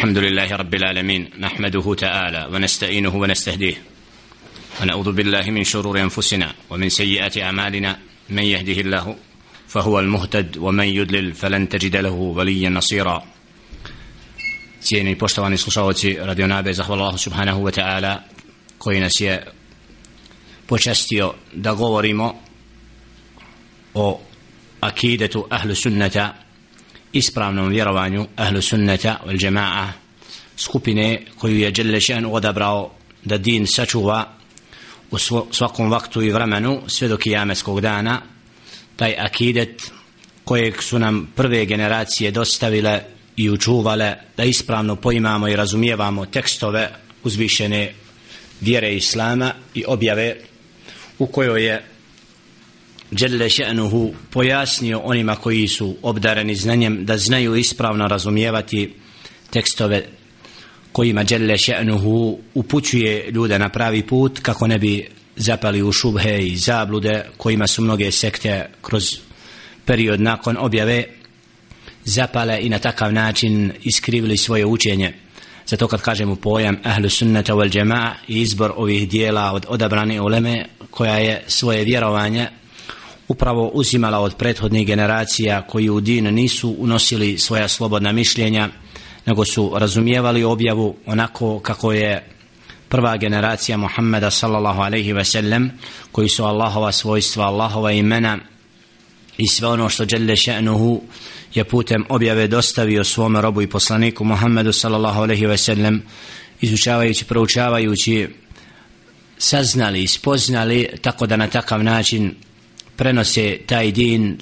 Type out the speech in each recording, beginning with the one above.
الحمد لله رب العالمين نحمده تعالى ونستعينه ونستهديه ونعوذ بالله من شرور أنفسنا ومن سيئات أعمالنا من يهده الله فهو المهتد ومن يدلل فلن تجد له وليا نصيرا. Cijeni poštovani slušalci Radio Nabe, zahvala Allahu subhanahu wa ta'ala koji nas je počastio da govorimo o akidetu ahlu sunnata ispravnom vjerovanju ahlu sunneta wal jama'a skupine koju je Đelešan odabrao da din sačuva u svakom vaktu i vremenu sve do kijameskog dana taj akidet kojeg su nam prve generacije dostavile i učuvale da ispravno poimamo i razumijevamo tekstove uzvišene vjere Islama i objave u kojoj je Jelle še'nuhu pojasnio onima koji su obdareni znanjem da znaju ispravno razumijevati tekstove kojima Jelle še'nuhu upućuje ljude na pravi put kako ne bi zapali u šubhe i zablude kojima su mnoge sekte kroz period nakon objave zapale i na takav način iskrivili svoje učenje. Zato kad kažemo pojam ahlu sunnata wal jama'a i izbor ovih dijela od odabrane uleme koja je svoje vjerovanje upravo uzimala od prethodnih generacija koji u din nisu unosili svoja slobodna mišljenja nego su razumijevali objavu onako kako je prva generacija Muhammeda sallallahu alaihi ve sellem koji su Allahova svojstva, Allahova imena i sve ono što Jelle še'nuhu je putem objave dostavio svome robu i poslaniku Muhammedu sallallahu alaihi ve sellem izučavajući, proučavajući saznali, spoznali tako da na takav način prenose taj din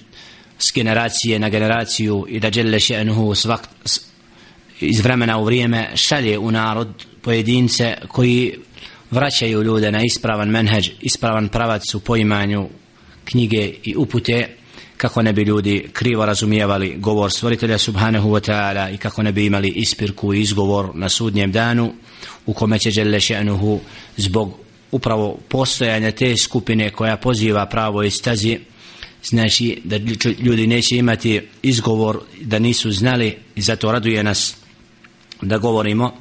s generacije na generaciju i da Jelle še'nuhu svak, iz vremena u vrijeme šalje u narod pojedince koji vraćaju ljude na ispravan menheđ, ispravan pravac u poimanju knjige i upute kako ne bi ljudi krivo razumijevali govor stvoritelja subhanahu wa ta'ala i kako ne bi imali ispirku i izgovor na sudnjem danu u kome će Jelle še'nuhu zbog upravo postojanja te skupine koja poziva pravo i stazi znači da ljudi neće imati izgovor da nisu znali i zato raduje nas da govorimo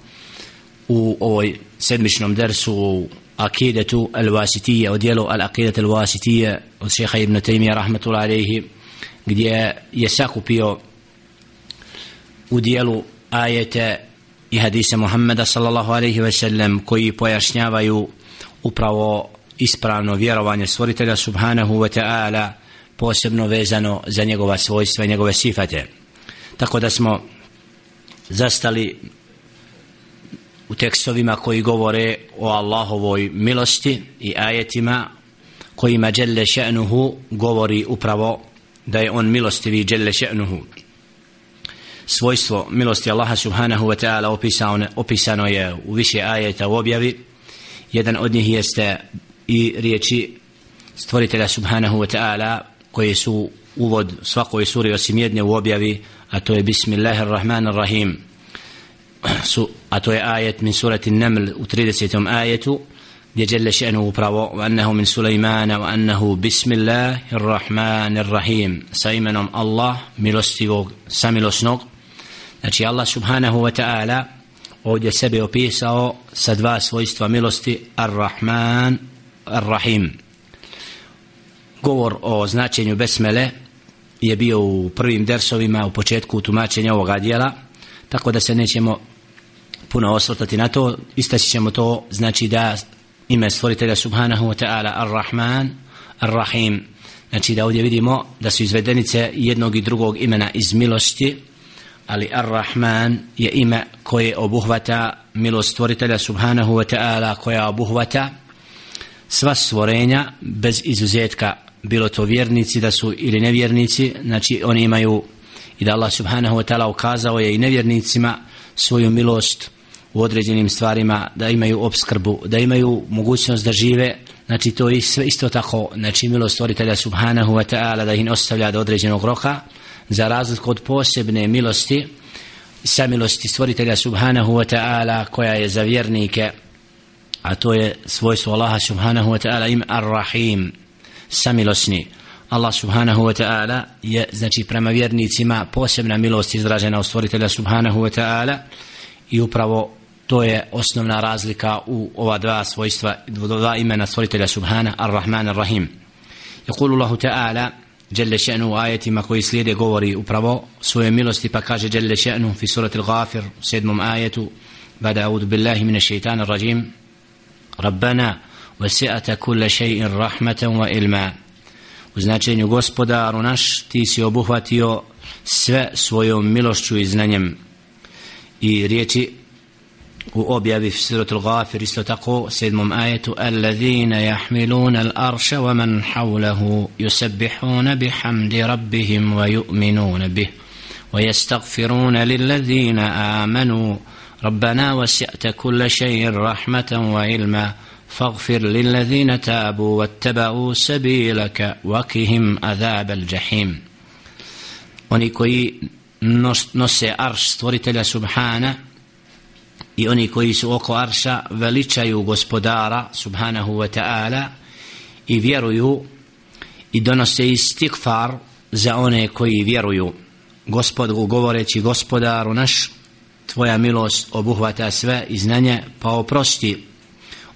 u ovoj sedmičnom dersu u akidetu al-wasitije u dijelu al-akidet al-wasitije od šeha ibn Taymiya rahmatullahi alaihi gdje je sakupio u dijelu ajete i hadise Muhammeda sallallahu alaihi ve sellem koji pojašnjavaju upravo ispravno vjerovanje stvoritelja subhanahu wa ta'ala posebno vezano za njegova svojstva i njegove sifate. Tako da smo zastali u tekstovima koji govore o Allahovoj milosti i ajetima kojima Đelle še'nuhu govori upravo da je on milostivi Đelle še'nuhu. Svojstvo milosti Allaha subhanahu wa ta'ala opisano, opisano je u više ajeta u objavi jedan od njih jeste i riječi stvoritelja subhanahu wa ta'ala koje su uvod svakoj suri osim jedne u objavi a to je bismillahirrahmanirrahim su, a to je ajet min surati Naml u 30. ajetu gdje Jelle še'nu upravo wa annahu min Sulejmana wa annahu bismillahirrahmanirrahim sa imenom Allah milostivog samilosnog znači Allah subhanahu wa ta'ala ovdje sebe opisao sa dva svojstva milosti Ar-Rahman Ar-Rahim. Govor o značenju besmele je bio u prvim dersovima u početku tumačenja ovoga dijela tako da se nećemo puno osvrtati na to. Istaći ćemo to znači da ime stvoritelja subhanahu wa ta'ala ar-Rahman ar-Rahim. Znači da ovdje vidimo da su izvedenice jednog i drugog imena iz milosti ali ar-Rahman je ime koje obuhvata milost stvoritelja subhanahu wa ta'ala koja obuhvata sva stvorenja bez izuzetka. Bilo to vjernici da su ili nevjernici znači oni imaju i da Allah subhanahu wa ta'ala ukazao je i nevjernicima svoju milost u određenim stvarima da imaju obskrbu da imaju mogućnost da žive. Znači to je sve isto tako znači milost stvoritelja subhanahu wa ta'ala da ih ostavlja do određenog roka za razliku od posebne milosti sa milosti stvoritelja subhanahu wa ta'ala koja je za vjernike a to je svojstvo Allaha subhanahu wa ta'ala im ar-rahim samilosni Allah subhanahu wa ta'ala je znači prema vjernicima posebna milost izražena u stvoritelja subhanahu wa ta'ala i upravo to je osnovna razlika u ova dva svojstva dva imena stvoritelja Subhana Ar-Rahman Ar-Rahim يقول الله تعالى جلّ شأنه آيات ما كوي سليد قوري أبرو سوى ملوستي بكاج جلّ شأنه في سورة الغافر سيد مم آية بعد أعوذ بالله من الشيطان الرجيم ربنا وسعت كل شيء رحمة وإلما وزناتشين يغسبو naš ti si obuhvatio sve svojom milošću i znanjem. I ريتي u objavi suratul Ghafir isto tako sedmom ajetu alladhina yahmiluna al-arsha wa man hawlahu yusabbihuna bihamdi rabbihim wa yu'minuna bih wa yastaghfiruna lilladhina amanu ربنا وسعت كل شيء رحمة وعلما فاغفر للذين تابوا واتبعوا سبيلك وكهم عذاب الجحيم oni koji nose arš stvoritelja subhana i oni koji su oko arša veličaju gospodara subhanahu wa ta'ala i vjeruju i donose istikfar za one koji vjeruju. Gospodu govoreći gospodaru naš tvoja milost obuhvata sve i znanje pa oprosti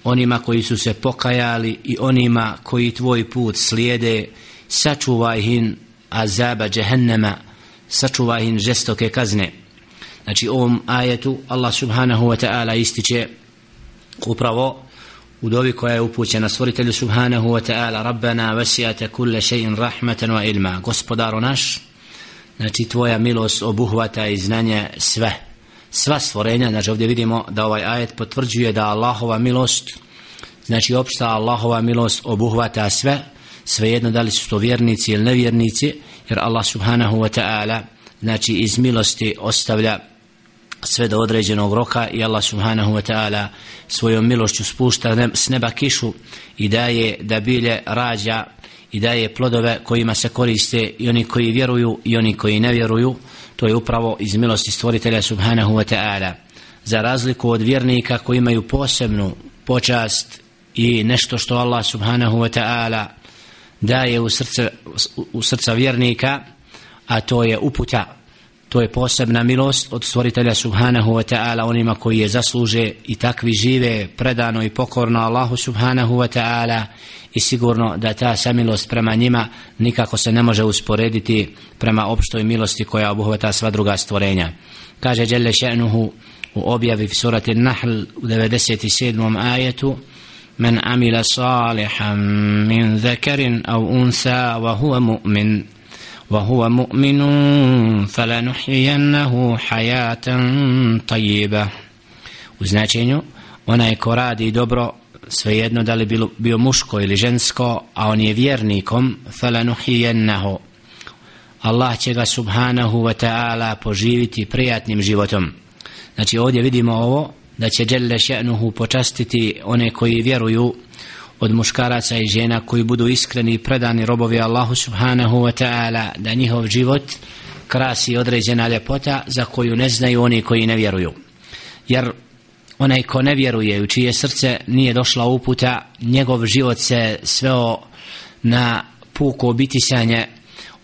onima koji su se pokajali i onima koji tvoj put slijede. Sačuvaj hin azaba džehennema sačuvaj hin žestoke kazne znači ovom ajetu Allah subhanahu wa ta'ala ističe upravo u dovi koja je upućena stvoritelju subhanahu wa ta'ala rabbana vasijate kulle še'in rahmatan wa ilma. Gospodaro naš znači tvoja milost obuhvata i znanje sve. Sva stvorenja znači ovdje vidimo da ovaj ajet potvrđuje da Allahova milost znači opšta Allahova milost obuhvata sve. Svejedno da li su to vjernici ili nevjernici jer Allah subhanahu wa ta'ala znači iz milosti ostavlja sve do određenog roka i Allah subhanahu wa ta'ala svojom milošću spušta s neba kišu i daje da bilje rađa i daje plodove kojima se koriste i oni koji vjeruju i oni koji ne vjeruju. To je upravo iz milosti stvoritelja subhanahu wa ta'ala. Za razliku od vjernika koji imaju posebnu počast i nešto što Allah subhanahu wa ta'ala daje u srce u srca vjernika a to je uputa to je posebna milost od stvoritelja subhanahu wa ta'ala onima koji je zasluže i takvi žive predano i pokorno Allahu subhanahu wa ta'ala i sigurno da ta samilost prema njima nikako se ne može usporediti prema opštoj milosti koja obuhvata sva druga stvorenja kaže Jelle še'nuhu u objavi v surati Nahl u 97. ajetu من عمل صالحا من ذكر أو أنثى وهو مؤمن وهو مؤمن فلنحيينه حياة طيبة u značenju onaj ko radi dobro svejedno da li bilo, bio muško ili žensko a on je vjernikom falanuhijennahu Allah će ga subhanahu wa ta'ala poživiti prijatnim životom znači ovdje vidimo ovo da će Đelle še'nuhu počastiti one koji vjeruju od muškaraca i žena koji budu iskreni i predani robovi Allahu subhanahu wa ta'ala da njihov život krasi određena ljepota za koju ne znaju oni koji ne vjeruju. Jer onaj ko ne vjeruje u čije srce nije došla uputa njegov život se sveo na puko obitisanje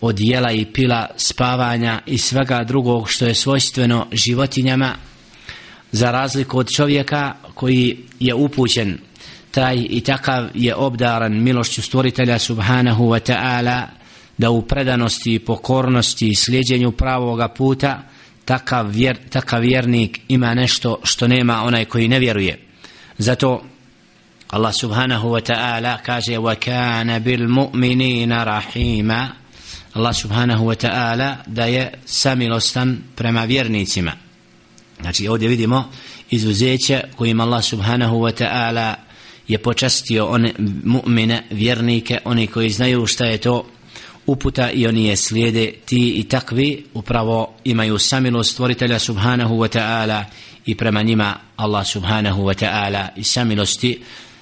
od jela i pila spavanja i svega drugog što je svojstveno životinjama za razliku od čovjeka koji je upućen taj i takav je obdaran milošću stvoritelja subhanahu wa ta'ala da u predanosti i pokornosti i slijedjenju pravoga puta takav, vjer, takav vjernik ima nešto što nema onaj koji ne vjeruje. Zato Allah subhanahu wa ta'ala kaže wa kana bil mu'minina rahima. Allah subhanahu wa ta'ala da je samilostan prema vjernicima. Znači ovdje vidimo izuzeće kojim Allah subhanahu wa ta'ala je počastio one mu'mine, vjernike, oni koji znaju šta je to uputa i oni je slijede ti i takvi upravo imaju samilost stvoritelja subhanahu wa ta'ala i prema njima Allah subhanahu wa ta'ala i samilosti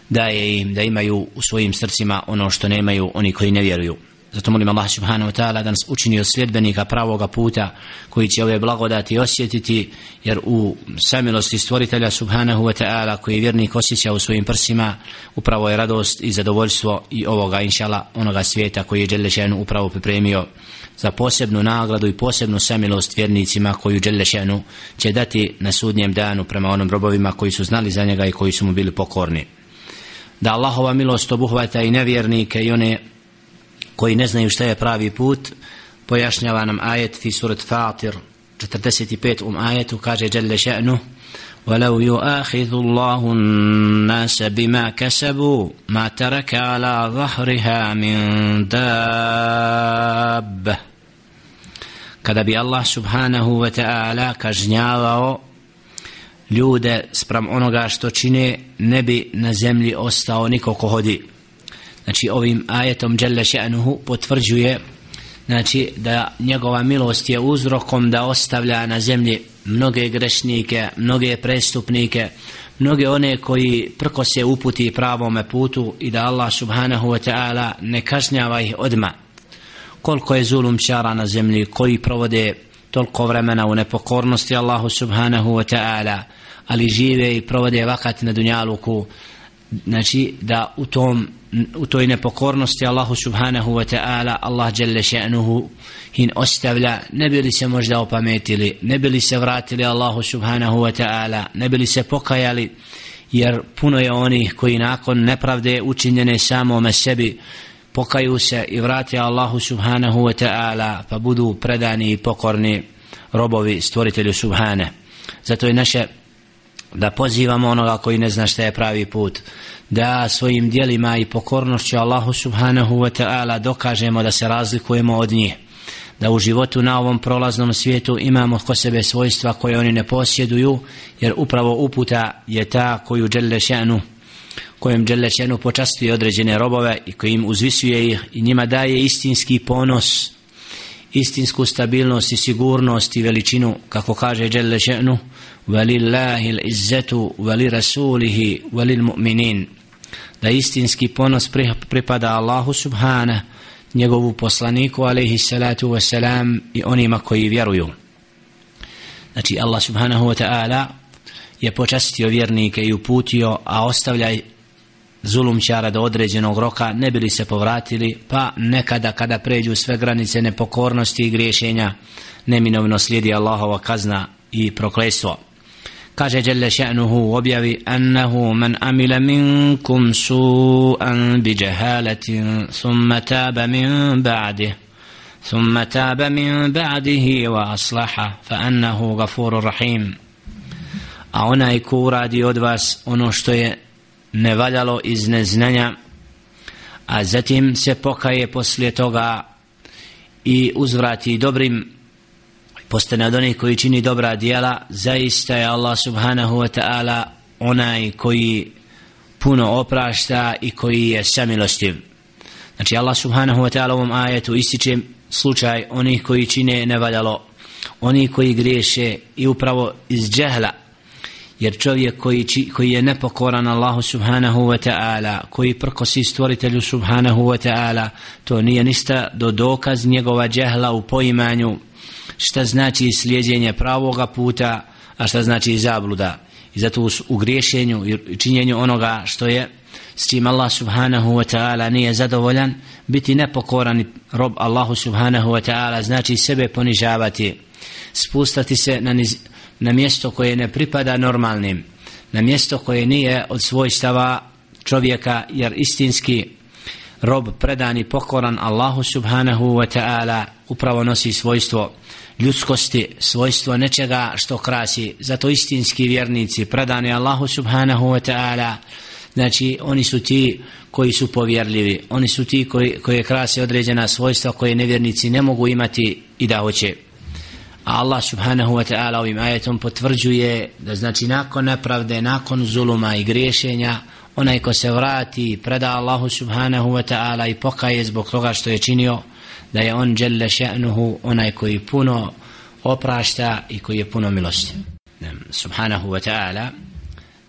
daje im da imaju u svojim srcima ono što nemaju oni koji ne vjeruju. Zato molim Allah subhanahu wa ta'ala da nas učini od sljedbenika pravoga puta koji će ove blagodati osjetiti jer u samilosti stvoritelja subhanahu wa ta'ala koji je vjernik osjeća u svojim prsima upravo je radost i zadovoljstvo i ovoga inšala onoga svijeta koji je Đelešenu upravo pripremio za posebnu nagradu i posebnu samilost vjernicima koju Đelešenu će dati na sudnjem danu prema onom robovima koji su znali za njega i koji su mu bili pokorni. Da Allahova milost obuhvata i nevjernike i one koji ne znaju šta je pravi put pojašnjava nam ajet fi surat Fatir 45 um ajetu kaže Jelle še'nu ولو يؤاخذ الله الناس بما كسبوا ما ترك على ظهرها من دابة kada bi Allah subhanahu wa ta'ala kažnjavao ljude sprem onoga što čine ne bi na zemlji ostao niko ko hodi znači ovim ajetom Đelle še'nuhu potvrđuje znači da njegova milost je uzrokom da ostavlja na zemlji mnoge grešnike, mnoge prestupnike, mnoge one koji prko se uputi pravome putu i da Allah subhanahu wa ta'ala ne kažnjava ih odma. Koliko je zulum čara na zemlji koji provode toliko vremena u nepokornosti Allahu subhanahu wa ta'ala ali žive i provode vakat na dunjaluku znači da u tom u toj nepokornosti Allahu subhanahu wa ta'ala Allah jalla še'nuhu hin ostavlja ne bili se možda opametili ne bili se vratili Allahu subhanahu wa ta'ala ne bili se pokajali jer puno je onih koji nakon nepravde učinjene samome sebi pokaju se i vrate Allahu subhanahu wa ta'ala pa budu predani i pokorni robovi stvoritelju subhane. Zato je naše da pozivamo onoga koji ne zna šta je pravi put da svojim dijelima i pokornošću Allahu subhanahu wa ta'ala dokažemo da se razlikujemo od njih. Da u životu na ovom prolaznom svijetu imamo ko sebe svojstva koje oni ne posjeduju jer upravo uputa je ta koju dželle šanu kojem dželle šanu počastuje određene robove i kojim uzvisuje ih i njima daje istinski ponos istinsku stabilnost i sigurnost i veličinu kako kaže dželle šanu velillahi l'izzetu veli rasulihi da istinski ponos pripada Allahu subhana njegovu poslaniku alaihi salatu wasalam i onima koji vjeruju. Znači Allah subhanahu wa ta'ala je počastio vjernike i uputio a ostavljaj zulumčara do određenog roka ne bili se povratili pa nekada kada pređu sve granice nepokornosti i griješenja neminovno slijedi Allahova kazna i proklestvo kaže Jelle še'nuhu u objavi annahu man amila minkum su'an bi jahalatin thumma taba min ba'dih ثم تاب من بعده وأصلح فأنه غفور رحيم a onaj ko uradi od vas ono što je nevaljalo iz neznanja a zatim se pokaje poslije toga i uzvrati dobrim postane od onih koji čini dobra dijela zaista je Allah subhanahu wa ta'ala onaj koji puno oprašta i koji je samilostiv. Znači Allah subhanahu wa ta'ala u ovom ajetu ističe slučaj onih koji čine nevaljalo oni koji griješe i upravo iz džehla. Jer čovjek koji, či, koji je nepokoran Allahu subhanahu wa ta'ala koji prkosi stvoritelju subhanahu wa ta'ala to nije ništa do dokaz njegova džehla u poimanju šta znači slijedjenje pravoga puta, a šta znači zabluda. I zato u griješenju i činjenju onoga što je s čim Allah subhanahu wa ta'ala nije zadovoljan, biti nepokoran rob Allahu subhanahu wa ta'ala znači sebe ponižavati, spustati se na, niz, na mjesto koje ne pripada normalnim, na mjesto koje nije od svojstava čovjeka, jer istinski rob predani pokoran Allahu subhanahu wa ta'ala upravo nosi svojstvo ljudskosti, svojstvo nečega što krasi. Zato istinski vjernici predani Allahu subhanahu wa ta'ala, znači oni su ti koji su povjerljivi, oni su ti koji, koje krasi određena svojstva koje nevjernici ne mogu imati i da hoće. A Allah subhanahu wa ta'ala ovim ajetom potvrđuje da znači nakon nepravde, nakon zuluma i griješenja, onaj ko se vrati i preda Allahu subhanahu wa ta'ala i pokaje zbog toga što je činio, da je on dželle še'nuhu onaj koji puno oprašta i koji je puno milosti. Subhanahu wa ta'ala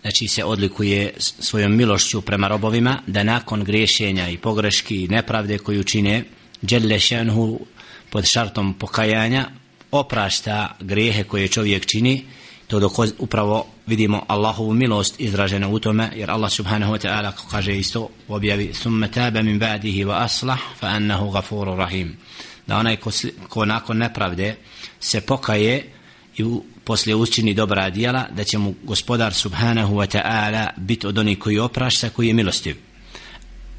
znači se odlikuje svojom milošću prema robovima da nakon griješenja i pogreški i nepravde koju čine dželle še'nuhu pod šartom pokajanja oprašta grijehe koje čovjek čini to dok upravo vidimo Allahovu milost izražena u tome jer Allah subhanahu wa ta'ala kaže isto u objavi thumma taba min ba'dihi wa aslah fa annahu ghafurur rahim. Da onaj ko, ko nakon nepravde se pokaje i u, poslije učini dobra djela da će mu gospodar subhanahu wa ta'ala biti od onih koji oprašta koji je milostiv.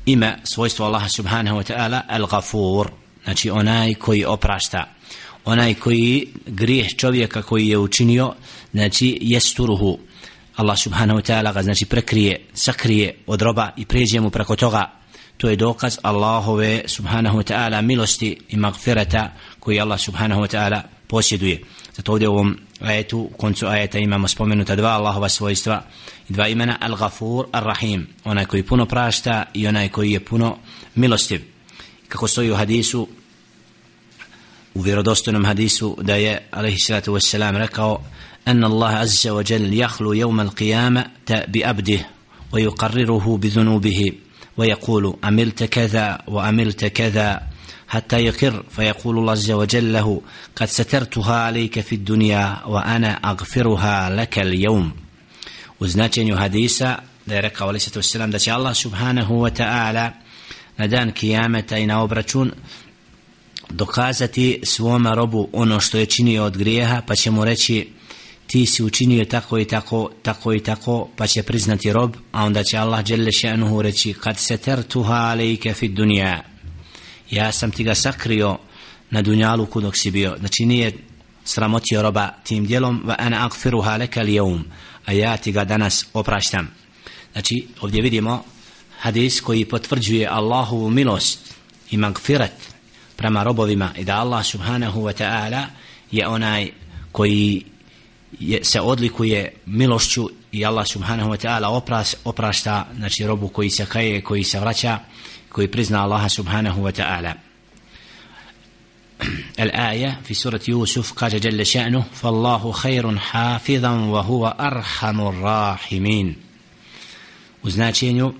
Ime svojstvo Allaha subhanahu wa ta'ala al-gafur znači onaj koji oprašta onaj koji grijeh čovjeka koji je učinio znači jesturuhu. Allah subhanahu wa ta'ala ga znači prekrije sakrije od roba i pređe mu preko toga. To je dokaz Allahove subhanahu wa ta'ala milosti i magfirata koji Allah subhanahu wa ta'ala posjeduje. Zato ovdje u ovom ajetu u koncu ajeta imamo spomenuta dva Allahova svojstva i dva imena. Al-Ghafur Ar-Rahim onaj koji puno prašta i onaj koji je puno milostiv. Kako stoji u hadisu u vjerodostojnom hadisu da je alaihi salatu wassalam rekao أن الله عز وجل يخلو يوم القيامة بأبده ويقرره بذنوبه ويقول عملت كذا وعملت كذا حتى يقر فيقول الله عز وجل له قد سترتها عليك في الدنيا وأنا أغفرها لك اليوم وزناتين حديثا da je rekao alaih sallatu wasalam da će Allah subhanahu wa ta'ala na dan kijameta i na obračun dokazati svome robu ono što je činio od grijeha pa će mu reći ti si učinio tako i tako, tako i tako, pa će priznati rob, a onda će Allah dželle šanuhu reći, kad se tertuha alejke fi dunja, ja sam ti ga sakrio na dunjalu dok si bio, znači nije sramotio roba tim djelom va ana akfiruha leka lijevum, a ja ti ga danas opraštam. Znači, ovdje vidimo hadis koji potvrđuje Allahovu milost i magfirat prema robovima i da Allah subhanahu wa ta'ala je onaj koji je, se odlikuje milošću i Allah subhanahu wa ta'ala opras, oprašta znači robu koji se kaje, koji se vraća koji prizna Allaha subhanahu wa ta'ala الآية في سورة يوسف قال جل شأنه فالله خير حافظا وهو أرحم الراحمين وزناتينيو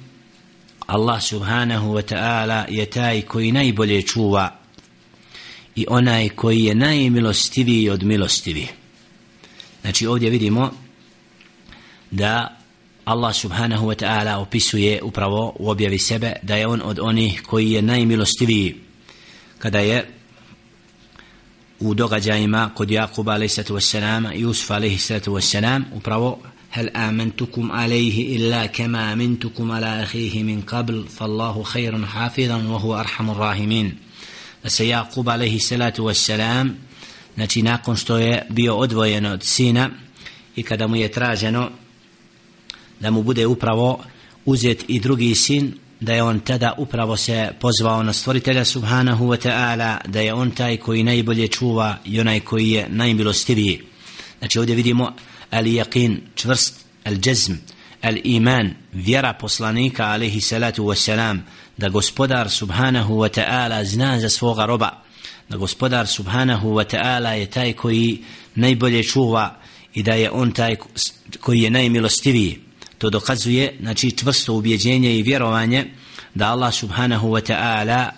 الله سبحانه وتعالى يتاي كوي نايبولي چوا i onaj koji je najmilostiviji od milostivih Znači ovdje vidimo da Allah subhanahu wa ta'ala opisuje upravo u objavi sebe da je on od onih koji je najmilostiviji kada je u događajima kod Jakuba alaihi sallatu wassalam i Yusuf alaihi sallatu wassalam upravo هل آمنتكم عليه إلا كما آمنتكم على أخيه من قبل فالله خير حافظا وهو أرحم الراحمين se Jakub alaihi salatu wassalam znači nakon što je bio odvojen od sina i kada mu je traženo da mu bude upravo uzet i drugi sin da je on tada upravo se pozvao na stvoritelja subhanahu wa ta'ala da je on taj koji najbolje čuva i onaj koji je najmilostiviji. Znači ovdje vidimo al jaqin čvrst al jazm al iman vjera poslanika alaihi salatu wassalam da gospodar subhanahu wa ta'ala zna za svoga roba da gospodar subhanahu wa ta'ala je taj koji najbolje čuva i da je on taj koji je najmilostiviji. To dokazuje znači čvrsto ubjeđenje i vjerovanje da Allah subhanahu wa ta'ala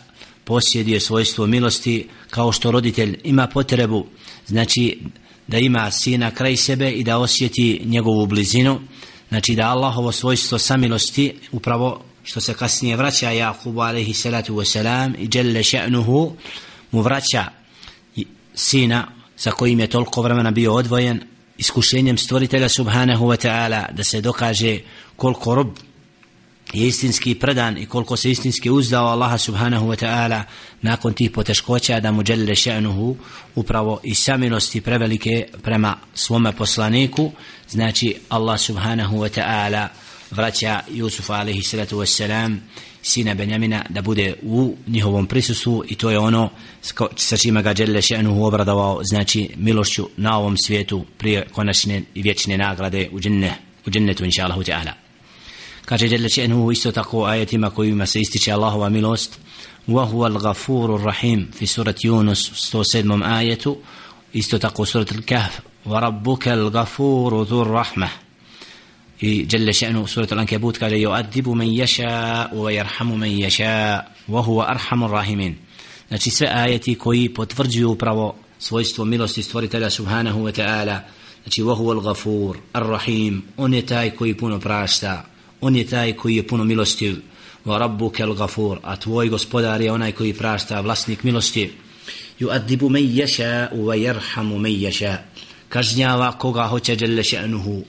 posjeduje svojstvo milosti kao što roditelj ima potrebu. Znači da ima sina kraj sebe i da osjeti njegovu blizinu. Znači da Allahovo svojstvo samilosti upravo što se kasnije vraća Jakubu alaihi salatu wasalam i djelle še'nuhu mu vraća sina sa kojim je toliko vremena bio odvojen iskušenjem stvoritelja subhanahu wa ta'ala da se dokaže koliko rob je istinski predan i koliko se istinski uzdao Allaha subhanahu wa ta'ala nakon tih poteškoća da mu djelile še'nuhu upravo i samilosti prevelike prema svome poslaniku. Znači Allah subhanahu wa ta'ala vraća Jusuf alaihi salatu wassalam sina Benjamina da bude u njihovom prisustvu i to je ono sa čima ga Đelle Še'nuhu obradovao znači milošću na ovom svijetu prije konačne i vječne nagrade u, dženne, u džennetu inša Allahu Teala kaže Đelle Še'nuhu isto tako ajetima kojima se ističe Allahova milost وهو الغفور الرحيم في سورة يونس 107 آية isto tako سورة الكهف وربك الغفور ذو i jelle še'nu suratul Ankebut kaže yu'adibu men yasha wa yarhamu men yasha wa huwa arhamur rahimin. Znači sve ajeti koji potvrđuju upravo svojstvo milosti stvoritelja subhanahu wa ta'ala znači wa huwa al-gafur ar-rahim on je taj koji puno prašta on je taj koji je puno milosti. Wa rabbuka al-gafur a tvoj gospodar je onaj koji prašta vlasnik milosti. Yu'adibu men yasha wa yarhamu men yasha kažnjava koga hoće Jalla še'nuhu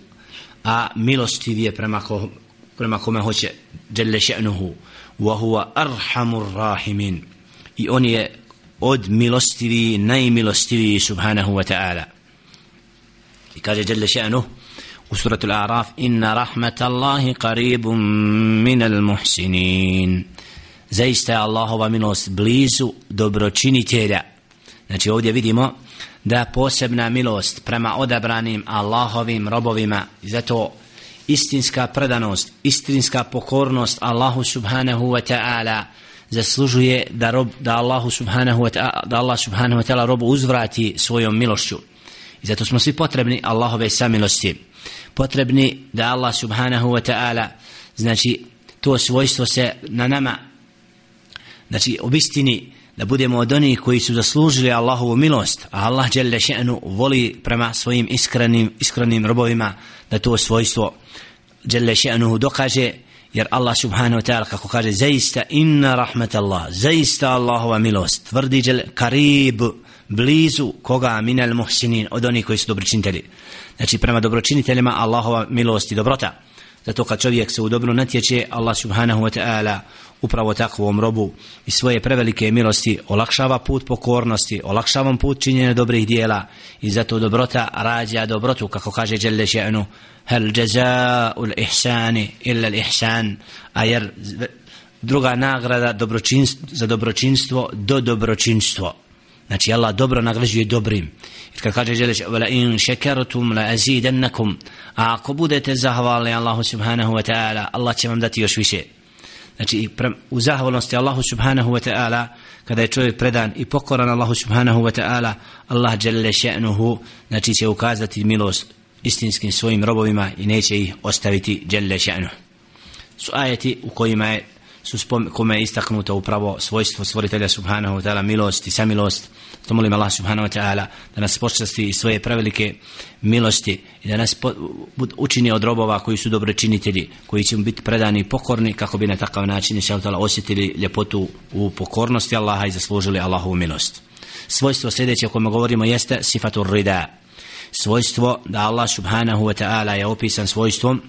a milostiv je prema, ko, prema kome hoće dželle še'nuhu wa huwa arhamur rahimin. I on je od milostivi najmilostivi subhanahu wa ta'ala. I kaže dželle še'nuhu u suratul Araf inna rahmatallahi qaribun minal muhsinin. Zaista je Allahova milost blizu dobročinitelja. Znači ovdje vidimo da posebna milost prema odabranim Allahovim robovima. I zato istinska predanost istinska pokornost Allahu subhanahu wa ta'ala zaslužuje da rob da Allahu subhanahu wa ta'ala da Allah subhanahu wa ta'ala robu uzvrati svojom milošću. I zato smo svi potrebni Allahove samilosti. Potrebni da Allah subhanahu wa ta'ala znači to svojstvo se na nama znači obistini da budemo od onih koji su zaslužili Allahovu milost a Allah dželle še'nu voli prema svojim iskrenim, iskrenim robovima da to svojstvo dželle še'nu dokaže jer Allah subhanahu wa ta'ala kako kaže zaista inna rahmet Allah zaista Allahova milost tvrdi dželle karib blizu koga minal muhsinin od onih koji su dobročinitelji. Znači prema dobročiniteljima Allahova milost i dobrota. Zato kad čovjek se u dobro natječe Allah subhanahu wa ta'ala upravo takvom robu i svoje prevelike milosti olakšava put pokornosti olakšava put činjenja dobrih dijela i zato dobrota rađa dobrotu kako kaže Đelle še'nu hel jaza'ul ihsani illa l'ihsan a jer druga nagrada dobročinstvo, za dobročinstvo do dobročinstvo. Znači Allah dobro nagrađuje dobrim. Jer kad kaže Jelle še'nu in šekertum la azidannakum a ako budete zahvalni Allahu subhanahu wa ta'ala Allah će vam dati još više znači u zahvalnosti Allahu subhanahu wa ta'ala kada je čovjek predan i pokoran Allahu subhanahu wa ta'ala Allah jelle še'nuhu znači će ukazati milost istinskim svojim robovima i neće ih ostaviti jelle še'nuhu. Su ajeti u kojima je su spom, kome je istaknuto upravo svojstvo stvoritelja subhanahu wa ta'ala milost i samilost. To molim Allah subhanahu wa ta'ala da nas počasti svoje prevelike milosti i da nas po, učini od robova koji su dobročinitelji koji će biti predani i pokorni kako bi na takav način ta'ala osjetili ljepotu u pokornosti Allaha i zaslužili Allahovu milost. Svojstvo sljedeće o kome govorimo jeste sifatur rida. Svojstvo da Allah subhanahu wa ta'ala je opisan svojstvom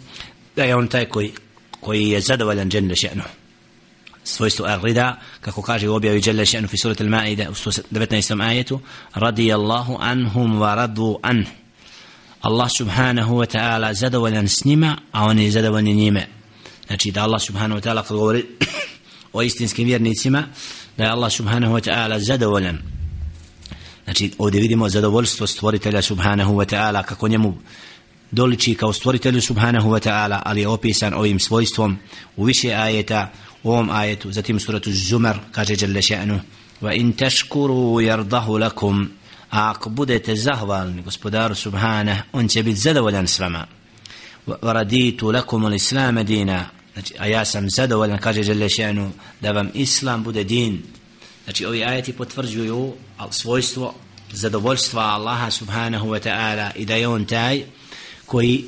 da je on taj koji, koji je zadovoljan dženne še'nu svojstvo ar-rida kako kaže u objavi Jalla še'nu fi surat al-Ma'ida u 19. ajetu radijallahu anhum wa radu an Allah subhanahu wa ta'ala zadovoljan s njima a oni zadovoljni njime znači da Allah subhanahu wa ta'ala kad govori o istinskim vjernicima da je Allah subhanahu wa ta'ala zadovoljan znači ovdje vidimo zadovoljstvo stvoritelja subhanahu wa ta'ala kako njemu doliči kao stvoritelju subhanahu wa ta'ala ali je opisan ovim svojstvom u više ajeta u ovom ajetu. Zatim suratu Zumar kaže Jalla še'nu wa in tashkuru yardahu lakum a ako budete zahvalni gospodaru subhana on će biti zadovoljan s vama. Wa raditu lakum al islam dina znači a ja sam zadovoljan kaže Jalla še'nu da vam islam bude din znači ovi ajeti potvrđuju svojstvo zadovoljstva Allaha subhanahu wa ta'ala i da je on taj koji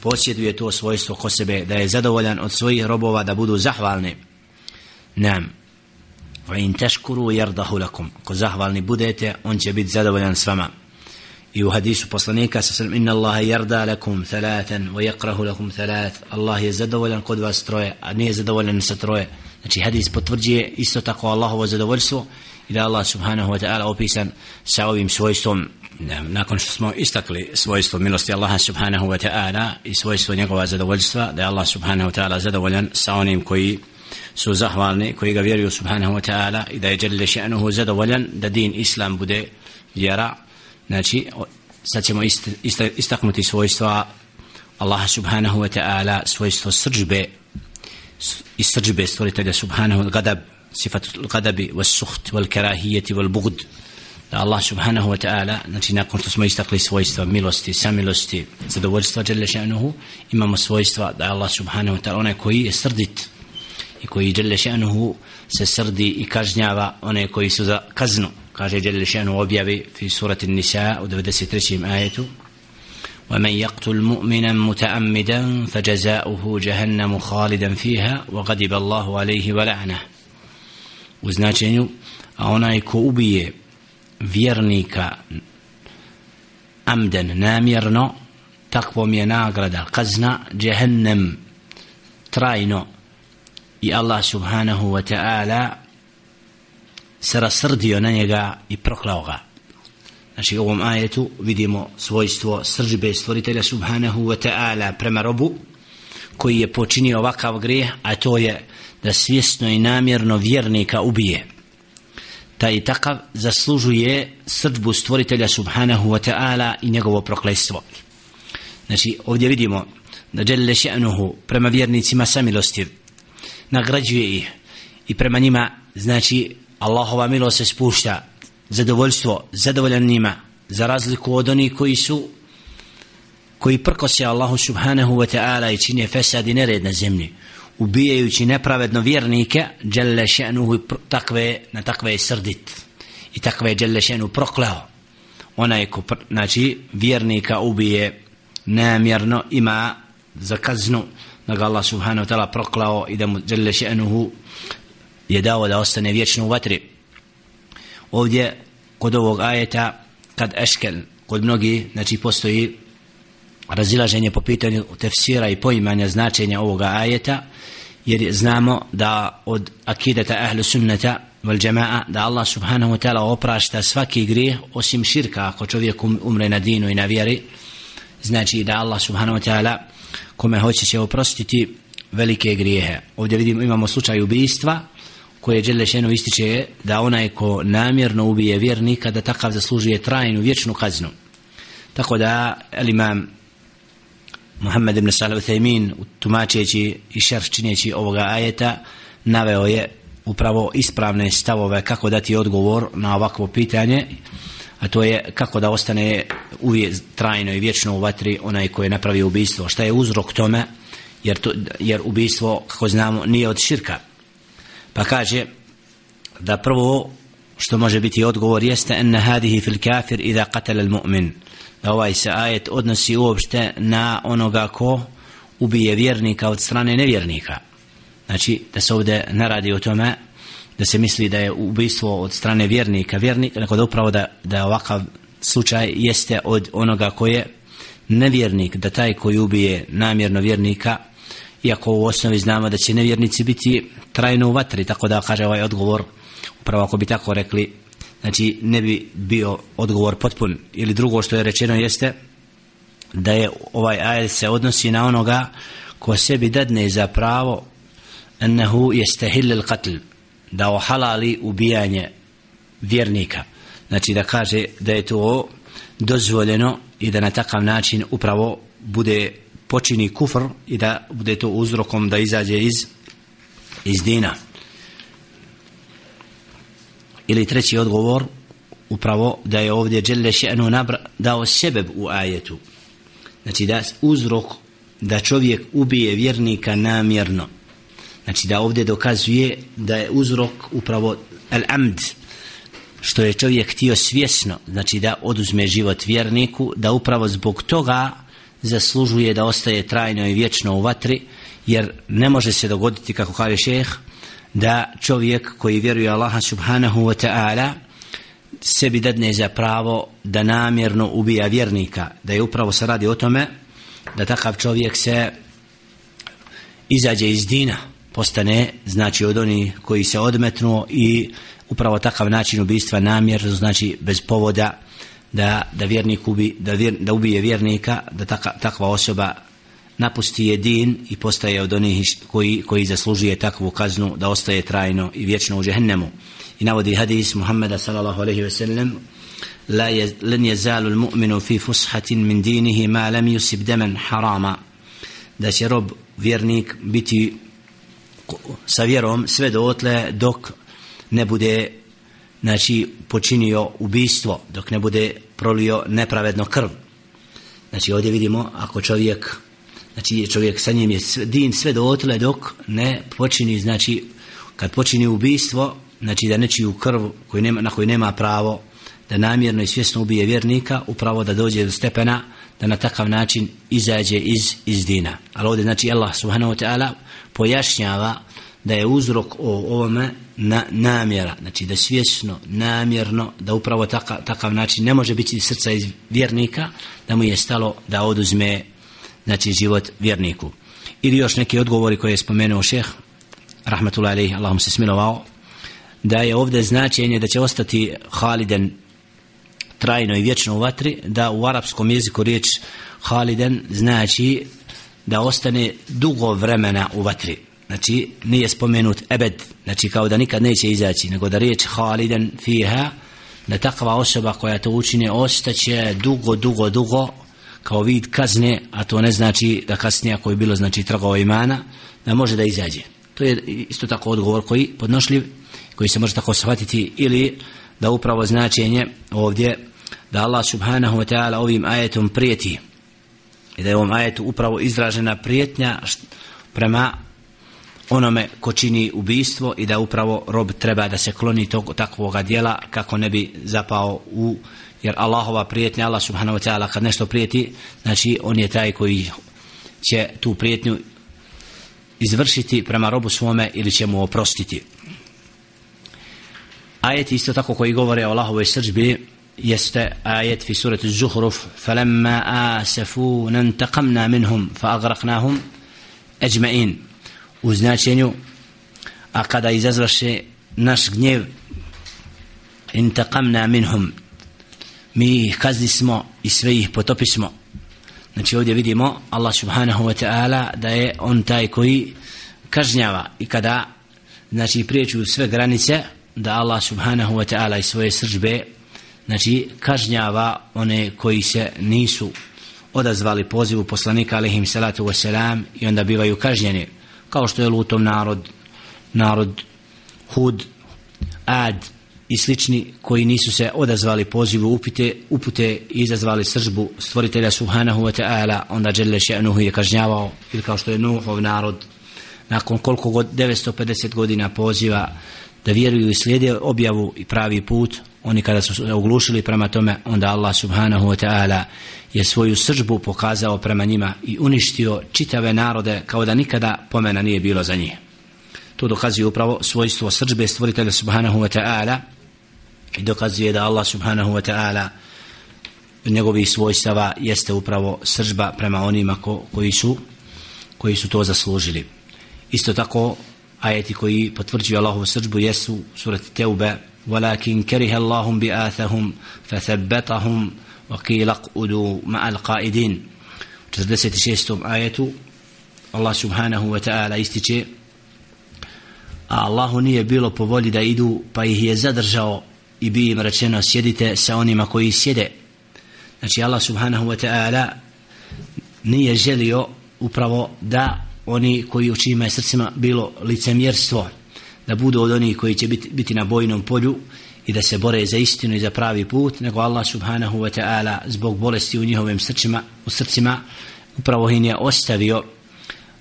posjeduje to svojstvo ko sebe da je zadovoljan od svojih robova da budu zahvalni. Nam. Wa in tashkuru yardahu lakum. Ko zahvalni budete, on će biti zadovoljan s vama. I u hadisu poslanika sa sallam inna Allaha yarda lakum thalathan wa yakrahu lakum thalath. Allah je zadovoljan kod vas troje, a nije zadovoljan sa troje. Znači hadis potvrđuje isto tako Allahovo zadovoljstvo i da Allah subhanahu wa ta'ala opisan sa ovim svojstvom nakon što smo istakli svojstvo milosti Allaha subhanahu wa ta'ala i svojstvo njegova zadovoljstva da je Allah subhanahu wa ta'ala zadovoljan sa onim koji su zahvalni koji ga vjeruju subhanahu wa ta'ala i da je Jelle še'nuhu zadovoljan da din islam bude vjera. Znači sad ćemo ist, ist, istaknuti svojstva Allaha subhanahu wa ta'ala svojstvo srđbe i srđbe stvoritelja subhanahu wa gadab sifat gadabi wa suht wal karahijeti wal bugd da Allah subhanahu wa ta'ala znači nakon što smo istakli svojstva milosti samilosti zadovoljstva Jelle še'nuhu imamo svojstva da Allah subhanahu wa ta'ala onaj koji je srdit i koji Đelle Še'nuhu se srdi i kažnjava one koji su za kaznu kaže Đelle Še'nuhu objavi fi surati Nisa u 93. ajetu ومن يقتل مؤمنا متعمدا فجزاؤه جهنم خالدا فيها وغضب الله عليه ولعنه u značenju a onaj ko ubije vjernika amden namjerno takvom je nagrada kazna jehennem trajno i Allah subhanahu wa ta'ala se rasrdio na njega i proklao ga. Znači u ovom ajetu vidimo svojstvo sržbe stvoritelja subhanahu wa ta'ala prema robu koji je počinio ovakav grijeh a to je da svjesno i namjerno vjernika ubije. Taj takav zaslužuje srđbu stvoritelja subhanahu wa ta'ala i njegovo proklestvo znači ovdje vidimo da Đelle še'nuhu prema vjernicima samilostiv nagrađuje ih. I prema njima znači Allahova milost se spušta. Zadovoljstvo zadovoljan njima. Za razliku od onih koji su koji prkose Allahu subhanahu wa ta'ala i čine fesad i nered na zemlji ubijajući nepravedno vjernike dželle še'nuhu takve na takve je srdit i takve je dželle še'nu proklao onaj ko znači vjernika ubije namjerno ima za kaznu da ga Allah subhanahu wa ta'ala proklao i da mu žele še'nuhu je dao da ostane vječno u vatri. Ovdje kod ovog ajeta kad eškel kod mnogi znači postoji razilaženje po pitanju tefsira i poimanja značenja ovoga ajeta jer znamo da od akideta ahlu sunnata val džema'a da Allah subhanahu wa ta'ala oprašta svaki grijeh osim širka ako čovjek um, umre na dinu i na vjeri. Znači da Allah subhanahu wa ta'ala kome hoće će oprostiti velike grijehe. Ovdje vidimo imamo slučaj ubijstva koje Đelešenu ističe da onaj ko namjerno ubije vjernika da takav zaslužuje trajnu vječnu kaznu. Tako da imam Muhammed ibn Salih Uthaymin tumačeći i šerh čineći ovoga ajeta naveo je upravo ispravne stavove kako dati odgovor na ovakvo pitanje a to je kako da ostane uvijek trajno i vječno u vatri onaj koji je napravio ubijstvo šta je uzrok tome? Jer, to, jer ubijstvo kako znamo nije od širka. Pa kaže da prvo što može biti odgovor jeste enne hadihi fil kafir idha qatala al mu'min. Da ovaj se ajet odnosi uopšte na onoga ko ubije vjernika od strane nevjernika. Znači da se ovdje naradi o tome da se misli da je ubijstvo od strane vjernika vjernik, nego da upravo da, da ovakav slučaj jeste od onoga ko je nevjernik da taj koji ubije namjerno vjernika iako u osnovi znamo da će nevjernici biti trajno u vatri tako da kaže ovaj odgovor upravo ako bi tako rekli znači ne bi bio odgovor potpun. Ili drugo što je rečeno jeste da je ovaj ajet se odnosi na onoga ko sebi dadne za pravo ennehu jeste hillil qatl da ohalali ubijanje vjernika. Znači da kaže da je to dozvoljeno i da na takav način upravo bude počini kufr i da bude to uzrokom da izađe iz iz dina. Ili treći odgovor upravo da je ovdje Đelle Še'nu nabra dao sebeb u ajetu. Znači da uzrok da čovjek ubije vjernika namjerno znači da ovdje dokazuje da je uzrok upravo al-amd što je čovjek htio svjesno znači da oduzme život vjerniku da upravo zbog toga zaslužuje da ostaje trajno i vječno u vatri jer ne može se dogoditi kako kaže šeheh da čovjek koji vjeruje Allaha subhanahu wa ta'ala sebi dadne za pravo da namjerno ubija vjernika da je upravo se radi o tome da takav čovjek se izađe iz dina postane znači od oni koji se odmetnuo i upravo takav način ubistva namjer znači bez povoda da, da vjernik ubi, da, vjer, da ubije vjernika da taka, takva osoba napusti je din i postaje od onih koji, koji zaslužuje takvu kaznu da ostaje trajno i vječno u džehennemu i navodi hadis Muhammeda sallallahu alaihi ve sellem لا يز... لن يزال المؤمن في فسحة من دينه ما لم يسب دما حراما da će rob vjernik biti sa vjerom sve dotle dok ne bude znači počinio ubistvo dok ne bude prolio nepravedno krv. Znači ovdje vidimo ako čovjek znači čovjek sa njim je din sve dotle dok ne počini znači kad počini ubistvo znači da nečiju krv koji nema, na koji nema pravo da namjerno i svjesno ubije vjernika upravo da dođe do stepena da na takav način izađe iz, iz dina. Ali ovdje znači Allah subhanahu wa ta'ala pojašnjava da je uzrok o ovome na, namjera, znači da svjesno, namjerno, da upravo takav, takav način ne može biti srca iz vjernika, da mu je stalo da oduzme znači život vjerniku. Ili još neki odgovori koje je spomenuo šeh, rahmatullahi alaihi, Allah mu se smilovao, da je ovdje značenje da će ostati Haliden trajno i vječno u vatri, da u arapskom jeziku riječ Haliden znači da ostane dugo vremena u vatri. Znači nije spomenut ebed znači kao da nikad neće izaći nego da riječ haliden fiha da takva osoba koja to učine ostaće dugo, dugo, dugo kao vid kazne a to ne znači da kasnije ako je bilo znači trgova imana da može da izađe. To je isto tako odgovor koji podnošljiv koji se može tako shvatiti ili da upravo značenje ovdje da Allah subhanahu wa ta'ala ovim ajetom prijeti i da je ovom ajetu upravo izražena prijetnja prema onome ko čini ubijstvo i da upravo rob treba da se kloni tog takvoga dijela kako ne bi zapao u jer Allahova prijetnja Allah subhanahu wa ta'ala kad nešto prijeti znači on je taj koji će tu prijetnju izvršiti prema robu svome ili će mu oprostiti. Ajet isto tako koji govore o Allahovoj srđbi jeste ajet fi surati Zuhruf falamma asafu intaqamna minhum fa agraqnahum ajma'in. U značenju a kada izazvaše naš gnjev intaqamna minhum mi ih kazni smo i sve ih potopismo. Znači ovdje vidimo Allah subhanahu wa ta'ala da je on taj koji kažnjava i kada znači prijeću sve granice da Allah subhanahu wa ta'ala i svoje sržbe znači kažnjava one koji se nisu odazvali pozivu poslanika alihim salatu wasalam i onda bivaju kažnjeni. Kao što je lutom narod narod hud ad i slični koji nisu se odazvali pozivu upite, upute i izazvali sržbu stvoritelja subhanahu wa ta'ala onda dželle še'nuhu je kažnjavao ili kao što je Nuhov narod nakon koliko god 950 godina poziva da vjeruju i slijede objavu i pravi put. Oni kada su se oglušili prema tome onda Allah subhanahu wa ta'ala je svoju sržbu pokazao prema njima i uništio čitave narode kao da nikada pomena nije bilo za njih. To dokazuje upravo svojstvo sržbe stvoritelja subhanahu wa ta'ala i dokazuje da Allah subhanahu wa ta'ala njegovih svojstava jeste upravo sržba prema onima ko, koji su koji su to zaslužili. Isto tako ajeti koji potvrđuju Allahovu sržbu jesu surati Teube ولكن كره الله بآثهم فثبتهم وقيل اقعدوا مع القائدين 46. ajetu Allah subhanahu wa ta'ala ističe a Allahu nije bilo po volji da idu pa ih je zadržao i bi im rečeno sjedite sa onima koji sjede znači Allah subhanahu wa ta'ala nije želio upravo da oni koji u čijima je srcima bilo licemjerstvo da budu od onih koji će biti, biti na bojnom polju i da se bore za istinu i za pravi put, nego Allah subhanahu wa ta'ala zbog bolesti u njihovim srcima, u srcima upravo im je ostavio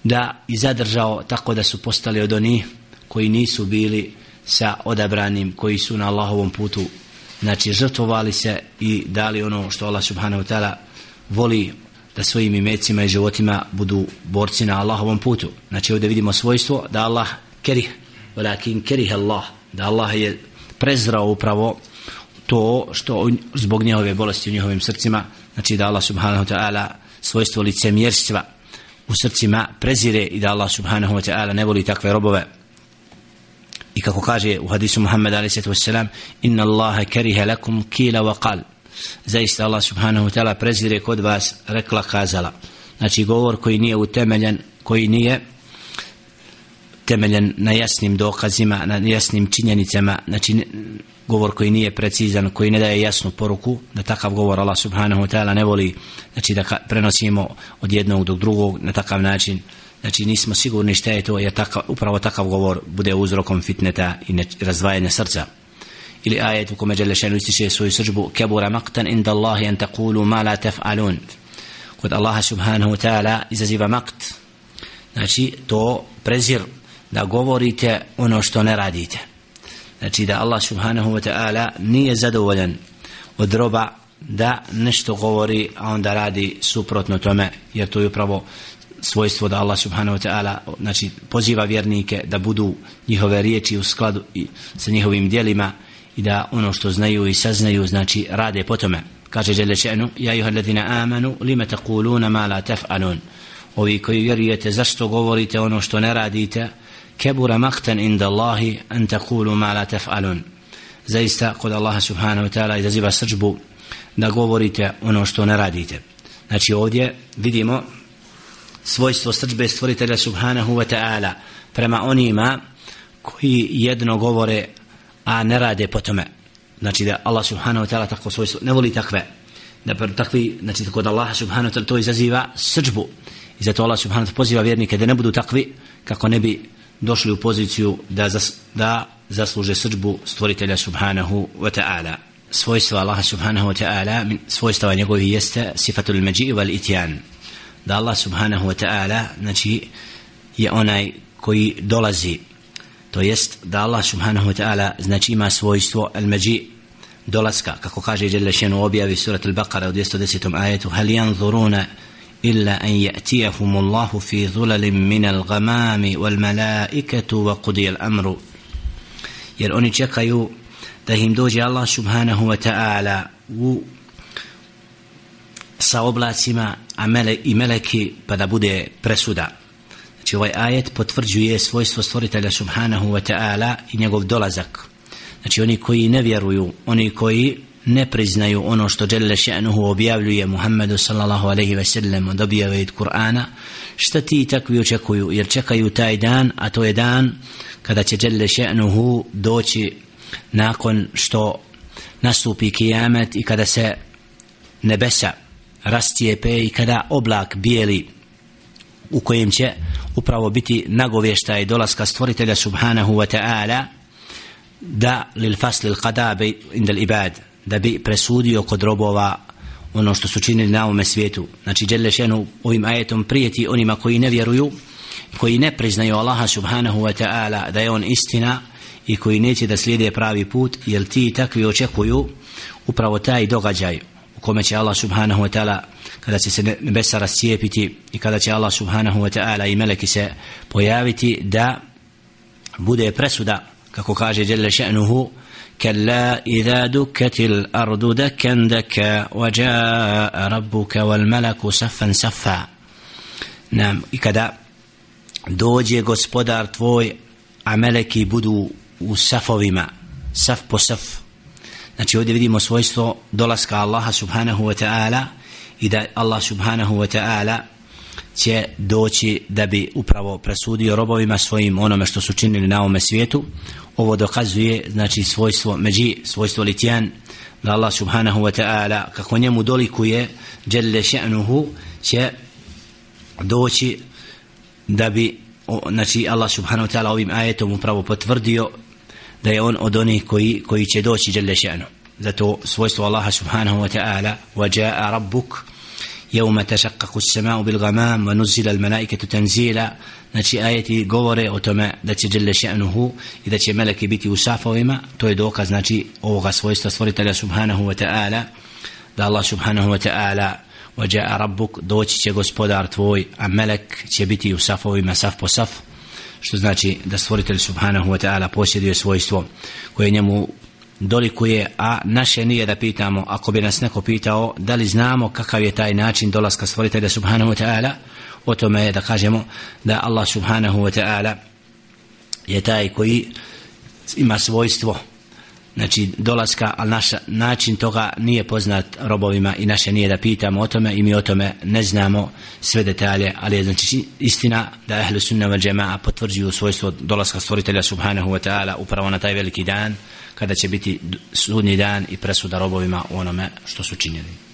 da i zadržao tako da su postali od onih koji nisu bili sa odabranim koji su na Allahovom putu. Znači žrtvovali se i dali ono što Allah subhanahu wa ta'ala voli da svojim imecima i životima budu borci na Allahovom putu. Znači ovdje vidimo svojstvo da Allah kerih velakin keriha Allah da Allah je prezrao upravo to što zbog njehove bolesti u njihovim srcima. Znači da Allah subhanahu wa ta'ala svojstvo licemjerstva u srcima prezire i da Allah subhanahu wa ta'ala ne voli takve robove. I kako kaže u hadisu Muhammed a.s. inna Allahe kariha lakum kila wa qal zaista Allah subhanahu wa ta'ala prezire kod vas rekla kazala znači govor koji nije utemeljen koji nije temeljen na jasnim dokazima, na jasnim činjenicama, znači govor koji nije precizan, koji ne daje jasnu poruku, da takav govor Allah subhanahu wa ta'ala ne voli, znači da prenosimo od jednog do drugog na takav način, znači nismo sigurni šta je to, jer takav, upravo takav govor bude uzrokom fitneta i razdvajanja srca. Ili ajet u kome Đelešenu ističe svoju srđbu, kebura maktan inda Allahi an takulu ma la tef'alun. kod Allaha subhanahu wa ta'ala izaziva makt znači to prezir da govorite ono što ne radite znači da Allah subhanahu wa ta'ala nije zadovoljan od roba da nešto govori a onda radi suprotno tome jer to je upravo svojstvo da Allah subhanahu wa ta'ala znači poziva vjernike da budu njihove riječi u skladu sa njihovim dijelima i da ono što znaju i saznaju znači rade po tome. Kaže žele še'nu ja juha ladina amanu lima takuluna ma la taf'alun? Ovi koji vjerujete zašto govorite ono što ne radite? Kebura maktan inda Allahi an taqulu ma la taf'alun. Zaista kod Allaha subhanahu wa ta'ala izaziva srđbu da govorite ono što ne radite. Znači ovdje vidimo svojstvo srđbe stvoritelja subhanahu wa ta'ala prema onima koji jedno govore a ne rade po tome. Znači da Allah subhanahu wa ta'ala tako svoj ne voli takve. Da per takvi znači tako da Allah subhanahu wa ta'ala to izaziva srđbu i zato Allah subhanahu wa ta'ala poziva vjernike da ne budu takvi kako ne bi došli u poziciju da, zas, da zasluže srđbu stvoritelja subhanahu wa ta'ala. Svojstva Allah subhanahu wa ta'ala svojstva njegovi jeste sifatul međi wal itjan da Allah subhanahu wa ta'ala znači je onaj koji dolazi to jest da Allah subhanahu wa ta'ala znači ima svojstvo al-maji dolaska kako kaže Jelle Šenu objavi surat al-Baqara u 210. ajetu hal yanzuruna illa an ya'tiyahum Allahu fi zulalin min al-ghamami wal malaikatu wa qudiya al-amru jer oni čekaju da im dođe Allah subhanahu wa ta'ala u sa oblacima a mele, i meleki pa da bude presuda znači ovaj ajet potvrđuje svojstvo stvoritelja subhanahu wa ta'ala i njegov dolazak. Znači oni koji ne vjeruju oni koji ne priznaju ono što Đelle še'nuhu objavljuje Muhammedu sallallahu alaihi ve sellem od objave od Kur'ana šta ti takvi očekuju? Jer čekaju taj dan a to je dan kada će Đelle še'nuhu doći nakon što nastupi kijamet i kada se nebesa rastijepe i kada oblak bijeli u kojem će upravo biti nagovještaj dolaska stvoritelja subhanahu wa ta'ala da lil fasli il qadabi indal ibad da bi presudio kod robova ono što su činili na ovome svijetu. Znači Đelešenu ovim ajetom prijeti onima koji ne vjeruju koji ne priznaju Allaha subhanahu wa ta'ala da je on istina i koji neće da slijede pravi put jer ti takvi očekuju upravo taj događaj kome će Allah subhanahu wa ta'ala kada će se nebesa rascijepiti i kada će Allah subhanahu wa ta'ala i meleki se pojaviti da bude presuda kako kaže Jelle še'nuhu كلا إذا دكت الأرض دكا دكا وجاء ربك والملك صفا صفا نعم إكدا دوجي gospodar tvoj a meleki budu u safovima saf po saf znači ovdje vidimo svojstvo dolaska Allaha subhanahu wa ta'ala i da Allah subhanahu wa ta'ala će doći da bi upravo presudio robovima svojim onome što su činili na ovome svijetu. Ovo dokazuje znači svojstvo međi svojstvo litjan da Allah subhanahu wa ta'ala kako njemu dolikuje djelle še'nuhu će doći da bi znači Allah subhanahu wa ta'ala ovim ajetom upravo potvrdio da je on od onih koji, koji će doći jelle še'nu zato svojstvo Allaha subhanahu wa ta'ala wa ja'a rabbuk يوم تشقق السماء بالغمام ونزل الملائكة تنزيلا znači ajeti govore o tome da će Jelle še'nuhu i da će meleki biti u safovima to je dokaz znači ovoga svojstva stvoritelja subhanahu wa ta'ala da Allah subhanahu wa ta'ala وجاء ربك doći će gospodar tvoj a melek će biti u saf po saf što znači da stvoritelj subhanahu wa ta'ala posjeduje svojstvo koje njemu dolikuje, a naše nije da pitamo, ako bi nas neko pitao, da li znamo kakav je taj način dolaska stvoritelja subhanahu wa ta'ala, o tome je da kažemo da Allah subhanahu wa ta'ala je taj koji ima svojstvo znači dolaska, ali naš način toga nije poznat robovima i naše nije da pitamo o tome i mi o tome ne znamo sve detalje, ali je znači istina da ehlu sunna wal jama'a potvrđuju svojstvo dolaska stvoritelja subhanahu wa ta'ala upravo na taj veliki dan kada će biti sudnji dan i presuda robovima u onome što su činjeli.